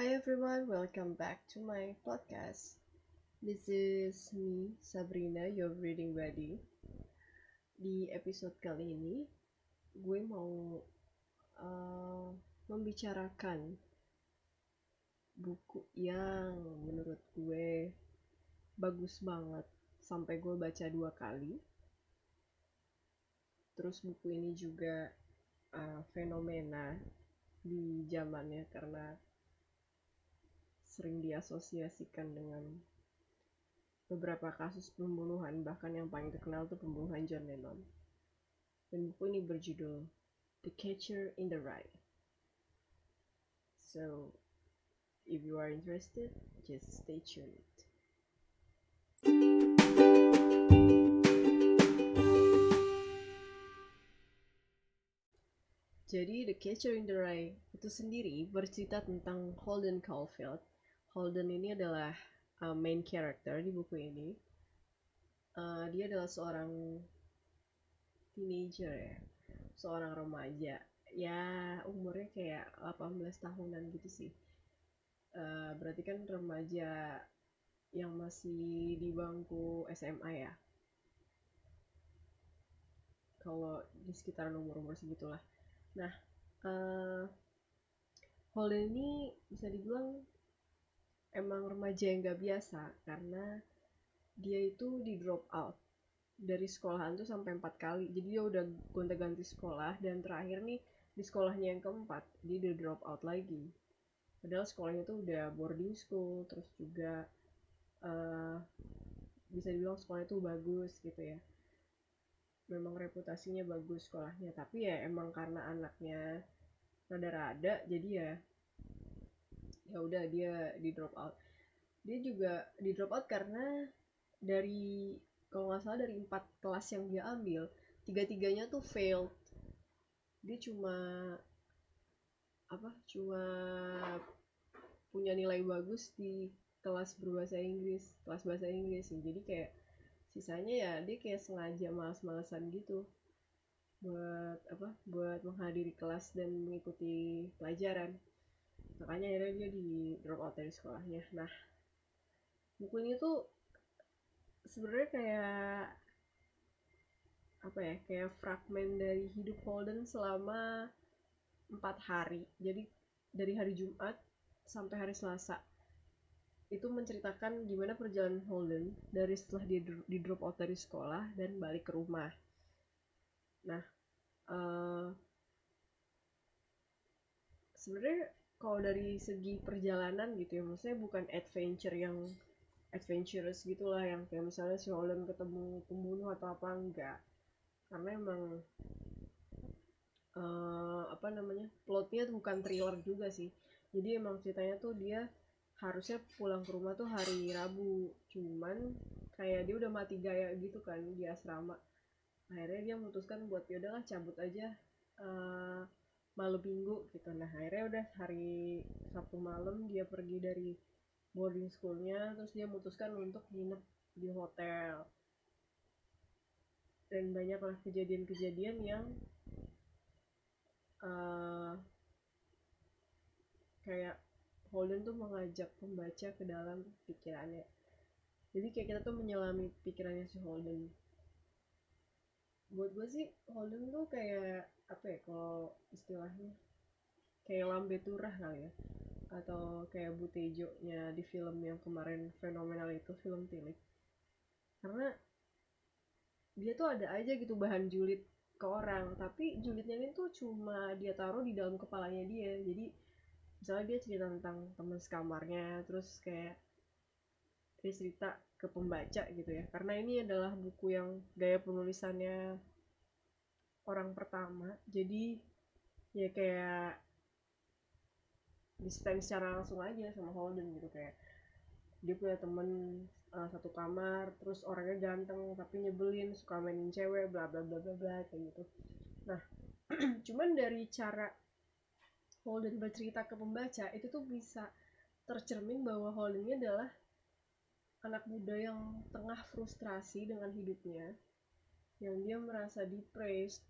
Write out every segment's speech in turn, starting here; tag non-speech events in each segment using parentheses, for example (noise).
Hi everyone, welcome back to my podcast. This is me, Sabrina, your reading buddy. Di episode kali ini, gue mau uh, membicarakan buku yang menurut gue bagus banget sampai gue baca dua kali. Terus buku ini juga uh, fenomena di zamannya karena sering diasosiasikan dengan beberapa kasus pembunuhan bahkan yang paling terkenal tuh pembunuhan John Lennon dan buku ini berjudul The Catcher in the Rye so if you are interested just stay tuned Jadi The Catcher in the Rye itu sendiri bercerita tentang Holden Caulfield. Holden ini adalah uh, main character di buku ini. Uh, dia adalah seorang teenager ya, seorang remaja. Ya umurnya kayak 18 tahunan gitu sih. Uh, berarti kan remaja yang masih di bangku SMA ya. Kalau di sekitaran umur-umur segitulah Nah, uh, Holden ini bisa dibilang emang remaja yang gak biasa karena dia itu di drop out dari sekolahan tuh sampai empat kali. Jadi dia udah gonta-ganti sekolah dan terakhir nih di sekolahnya yang keempat dia udah drop out lagi. Padahal sekolahnya tuh udah boarding school terus juga uh, bisa dibilang sekolahnya tuh bagus gitu ya. Memang reputasinya bagus sekolahnya tapi ya emang karena anaknya rada-rada jadi ya ya udah dia di drop out. Dia juga di drop out karena dari kalau nggak salah dari empat kelas yang dia ambil tiga-tiganya tuh failed. Dia cuma apa cuma punya nilai bagus di kelas berbahasa Inggris kelas bahasa Inggris jadi kayak sisanya ya dia kayak sengaja males-malesan gitu buat apa buat menghadiri kelas dan mengikuti pelajaran makanya akhirnya dia di drop out dari sekolahnya. Nah buku ini tuh sebenarnya kayak apa ya kayak fragmen dari hidup Holden selama empat hari. Jadi dari hari Jumat sampai hari Selasa. Itu menceritakan gimana perjalanan Holden dari setelah dia di drop out dari sekolah dan balik ke rumah. Nah, uh, sebenarnya kalau dari segi perjalanan gitu ya, maksudnya bukan adventure yang adventurous gitulah yang kayak misalnya si Holden ketemu pembunuh atau apa enggak, karena emang uh, apa namanya plotnya tuh bukan thriller juga sih, jadi emang ceritanya tuh dia harusnya pulang ke rumah tuh hari Rabu. Cuman kayak dia udah mati gaya gitu kan di asrama. Akhirnya dia memutuskan buat ya udahlah cabut aja uh, malam minggu gitu. Nah akhirnya udah hari Sabtu malam dia pergi dari boarding schoolnya terus dia memutuskan untuk nginep di hotel. Dan banyaklah kejadian-kejadian yang uh, kayak Holden tuh mengajak pembaca ke dalam pikirannya. Jadi kayak kita tuh menyelami pikirannya si Holden buat gue sih Holden tuh kayak apa ya kalau istilahnya kayak lambe turah kali ya. Atau kayak Butejo nya di film yang kemarin fenomenal itu film Tilik. Karena dia tuh ada aja gitu bahan julid ke orang. Tapi julidnya ini tuh cuma dia taruh di dalam kepalanya dia. Jadi misalnya dia cerita tentang teman sekamarnya terus kayak dia cerita ke pembaca gitu ya. Karena ini adalah buku yang gaya penulisannya orang pertama. Jadi ya kayak diceritain secara langsung aja sama Holden gitu. Kayak dia punya temen uh, satu kamar terus orangnya ganteng tapi nyebelin suka mainin cewek bla bla bla bla bla kayak gitu. Nah (clears throat) cuman dari cara Holden bercerita ke pembaca itu tuh bisa tercermin bahwa Holden ini adalah anak muda yang tengah frustrasi dengan hidupnya yang dia merasa depressed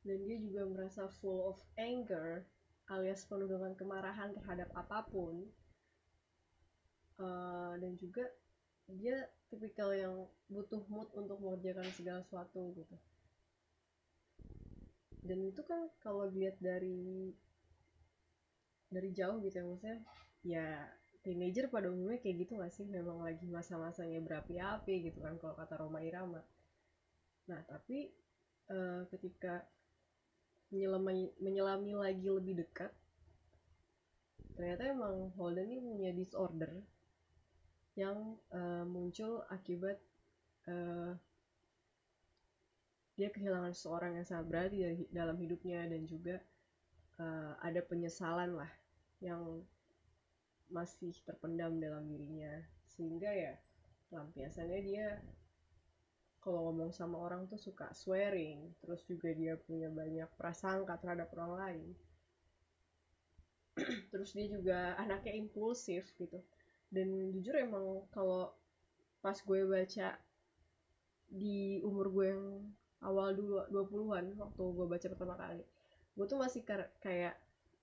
dan dia juga merasa full of anger alias penuh dengan kemarahan terhadap apa pun. Uh, dan juga dia tipikal yang butuh mood untuk mengerjakan segala sesuatu gitu. Dan itu kan kalau lihat dari dari jauh gitu ya maksudnya ya teenager pada umumnya kayak gitu gak sih? Memang lagi masa-masanya berapi-api gitu kan kalau kata Roma Irama. Nah tapi uh, ketika menyelami, menyelami lagi lebih dekat ternyata emang Holden ini punya disorder yang uh, muncul akibat uh, dia kehilangan seorang yang sangat berarti dalam hidupnya dan juga uh, ada penyesalan lah yang masih terpendam dalam dirinya. Sehingga ya lampiasannya dia kalau ngomong sama orang tuh suka swearing. Terus juga dia punya banyak prasangka terhadap orang lain. (clears throat) Terus dia juga anaknya impulsif gitu. Dan jujur emang kalau pas gue baca di umur gue yang awal dulu 20-an waktu gue baca pertama kali gue tuh masih kayak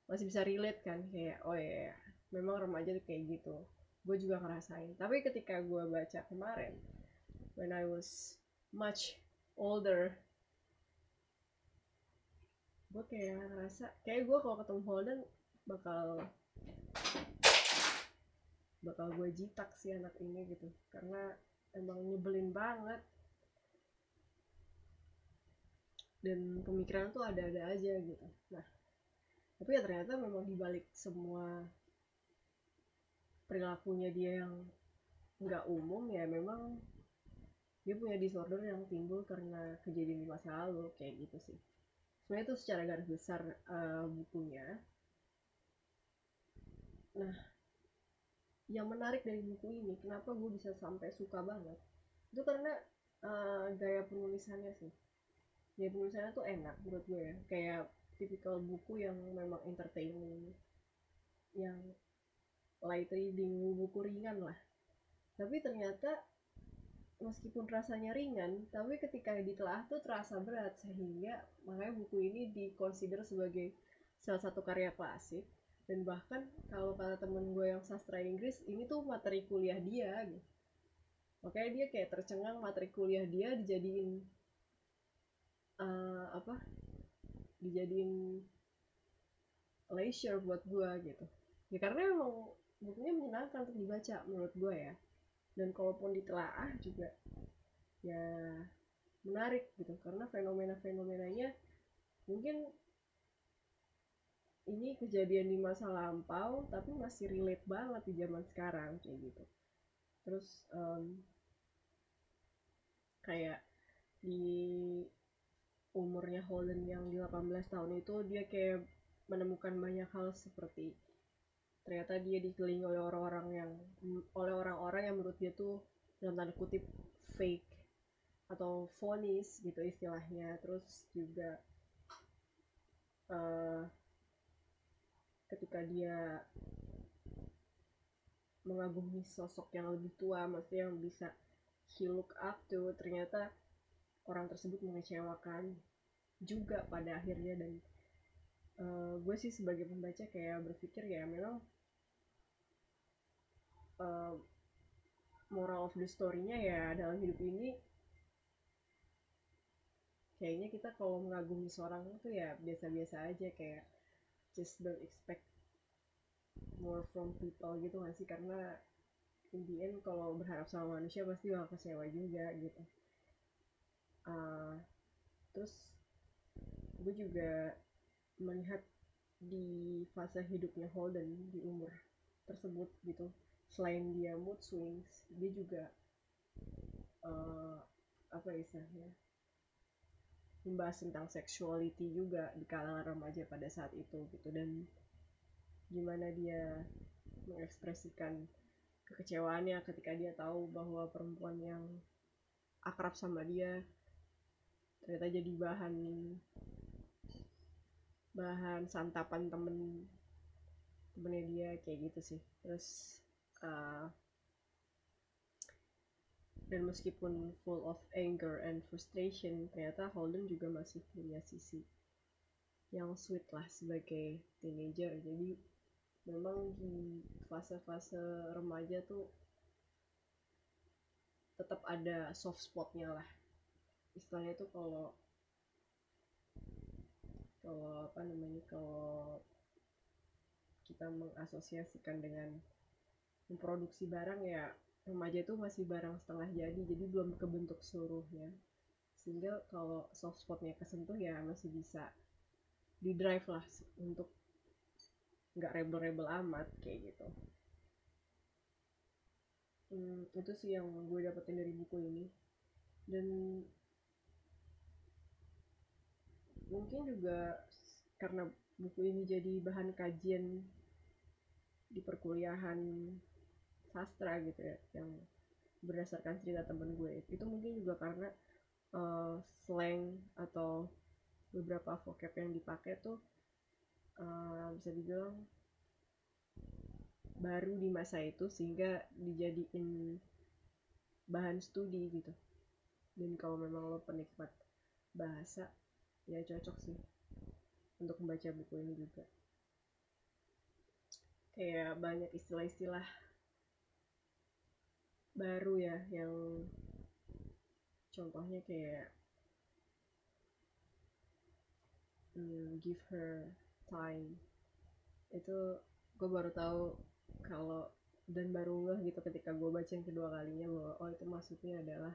masih bisa relate kan. Kayak oh ya memang remaja tuh kayak gitu. Gue juga ngerasain. Tapi ketika gue baca kemarin when I was much older gue kayak ngerasa kayak gue kalau ketemu Holden bakal bakal gue jitak sih anak ini gitu. Karena emang nyebelin banget. Dan pemikiran tuh ada-ada aja gitu. Nah tapi ya ternyata memang dibalik semua perilakunya dia yang nggak umum ya memang dia punya disorder yang timbul karena kejadian di masa lalu kayak gitu sih. Sebenarnya itu secara garis besar uh, bukunya. Nah yang menarik dari buku ini kenapa gue bisa sampai suka banget? Itu karena uh, gaya penulisannya sih. Gaya penulisannya tuh enak menurut gue ya. Kayak tipikal buku yang memang entertaining yang light reading buku ringan lah tapi ternyata meskipun rasanya ringan, tapi ketika ditelaah tuh terasa berat sehingga makanya buku ini dikonsider sebagai salah satu karya klasik dan bahkan kalau kata temen gue yang sastra Inggris ini tuh materi kuliah dia gitu. Makanya dia kayak tercengang materi kuliah dia dijadiin uh, apa? Dijadiin leisure buat gue gitu. Ya karena memang bukunya menyenangkan untuk dibaca menurut gue ya. Dan kalaupun ditelaah juga ya menarik gitu. Karena fenomena-fenomenanya mungkin ini kejadian di masa lampau tapi masih relate banget di zaman sekarang kayak gitu. Terus um, kayak di umurnya Holden yang di 18 tahun itu dia kayak menemukan banyak hal seperti ternyata dia dikelilingi oleh orang-orang yang oleh orang-orang yang menurut dia tuh dalam tanda kutip fake atau fonis gitu istilahnya. Terus juga uh, ketika dia mengagumi sosok yang lebih tua maksudnya yang bisa he look up to ternyata orang tersebut mengecewakan juga pada akhirnya. Dan uh, gue sih sebagai pembaca kayak berpikir ya memang uh, moral of the story-nya ya dalam hidup ini kayaknya kita kalau mengagumi seorang itu ya biasa-biasa aja kayak just don't expect more from people gitu gak sih? Karena in the end kalau berharap sama manusia pasti bakal kecewa juga gitu. Uh, terus gue juga melihat di fase hidupnya Holden di umur tersebut gitu selain dia mood swings dia juga uh, apa istilahnya membahas tentang sexuality juga di kalangan remaja pada saat itu gitu. Dan gimana dia mengekspresikan kekecewaannya ketika dia tahu bahwa perempuan yang akrab sama dia ternyata jadi bahan bahan santapan temen temennya dia kayak gitu sih. Terus uh, dan meskipun full of anger and frustration ternyata Holden juga masih punya sisi yang sweet lah sebagai teenager. Jadi memang di fase-fase remaja tuh tetap ada soft spotnya lah. Istilahnya itu kalau kalau apa namanya kalau kita mengasosiasikan dengan memproduksi barang ya remaja itu masih barang setengah jadi jadi belum kebentuk seluruhnya. Sehingga kalau soft spotnya kesentuh ya masih bisa di drive lah untuk nggak rebel-rebel amat kayak gitu. Hmm, itu sih yang gue dapetin dari buku ini. Dan mungkin juga karena buku ini jadi bahan kajian di perkuliahan sastra gitu ya yang berdasarkan cerita temen gue. Itu mungkin juga karena uh, slang atau beberapa vocab yang dipakai tuh uh, bisa dibilang baru di masa itu sehingga dijadiin bahan studi gitu. Dan kalau memang lo penikmat bahasa ya cocok sih untuk membaca buku ini juga. Kayak banyak istilah-istilah baru ya yang contohnya kayak hmm, give her time. Itu gue baru tahu kalau dan baru ngeh gitu ketika gue baca yang kedua kalinya bahwa oh itu maksudnya adalah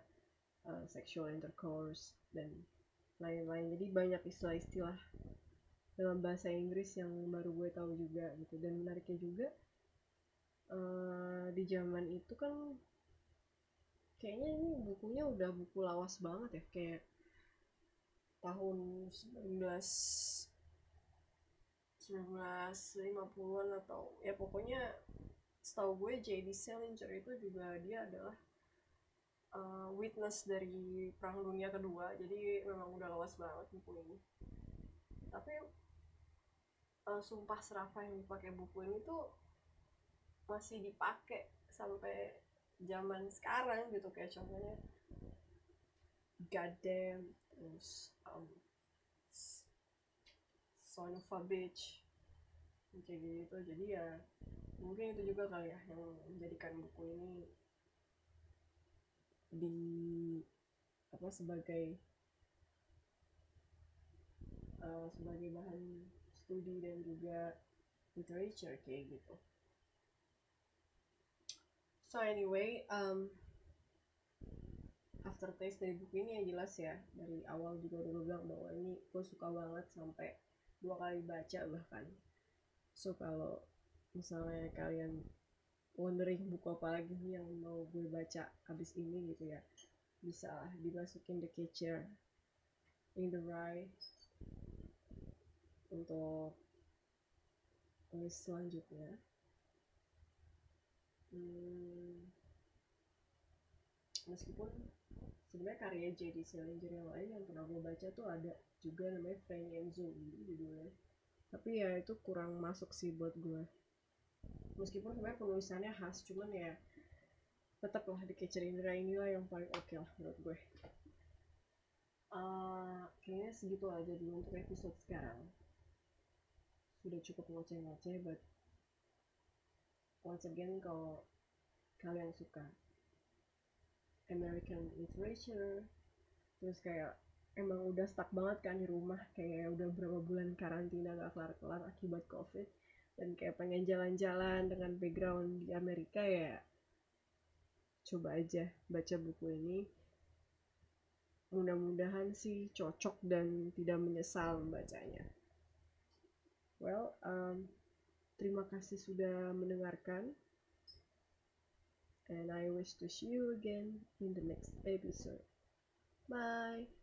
uh, sexual intercourse dan lain-lain. Jadi banyak istilah-istilah dalam bahasa Inggris yang baru gue tahu juga gitu. Dan menariknya juga uh, di zaman itu kan kayaknya ini bukunya udah buku lawas banget ya kayak tahun 19 1950-an atau ya pokoknya setahu gue J.D. Salinger itu juga dia adalah uh, witness dari perang dunia kedua jadi memang udah lawas banget buku ini tapi uh, sumpah serapah yang dipakai buku ini tuh masih dipakai sampai zaman sekarang gitu kayak contohnya goddamn terus um, son of a bitch kayak gitu jadi ya mungkin itu juga kali ya yang menjadikan buku ini di apa sebagai uh, sebagai bahan studi dan juga literature kayak gitu. So anyway, um, aftertaste dari buku ini yang jelas ya dari awal juga udah gue bilang bahwa ini gue suka banget sampai dua kali baca bahkan. So kalau misalnya kalian wondering buku apa lagi yang mau gue baca abis ini gitu ya bisa dimasukin the catcher in the right untuk list selanjutnya hmm, meskipun sebenarnya karya J.D. Salinger yang lain yang pernah gue baca tuh ada juga namanya Frank and Zombie judulnya. Tapi ya itu kurang masuk sih buat gue meskipun sebenarnya penulisannya khas cuman ya tetaplah di Catcher Indra inilah yang paling oke okay lah menurut gue. Uh, kayaknya segitu aja dulu untuk episode sekarang. Sudah cukup ngoceh-ngoceh but once again kalau kalian suka American literature terus kayak emang udah stuck banget kan di rumah kayak udah berapa bulan karantina gak kelar-kelar akibat covid dan kayak pengen jalan-jalan dengan background di Amerika ya coba aja baca buku ini. Mudah-mudahan sih cocok dan tidak menyesal membacanya. Well, um, terima kasih sudah mendengarkan. And I wish to see you again in the next episode. Bye.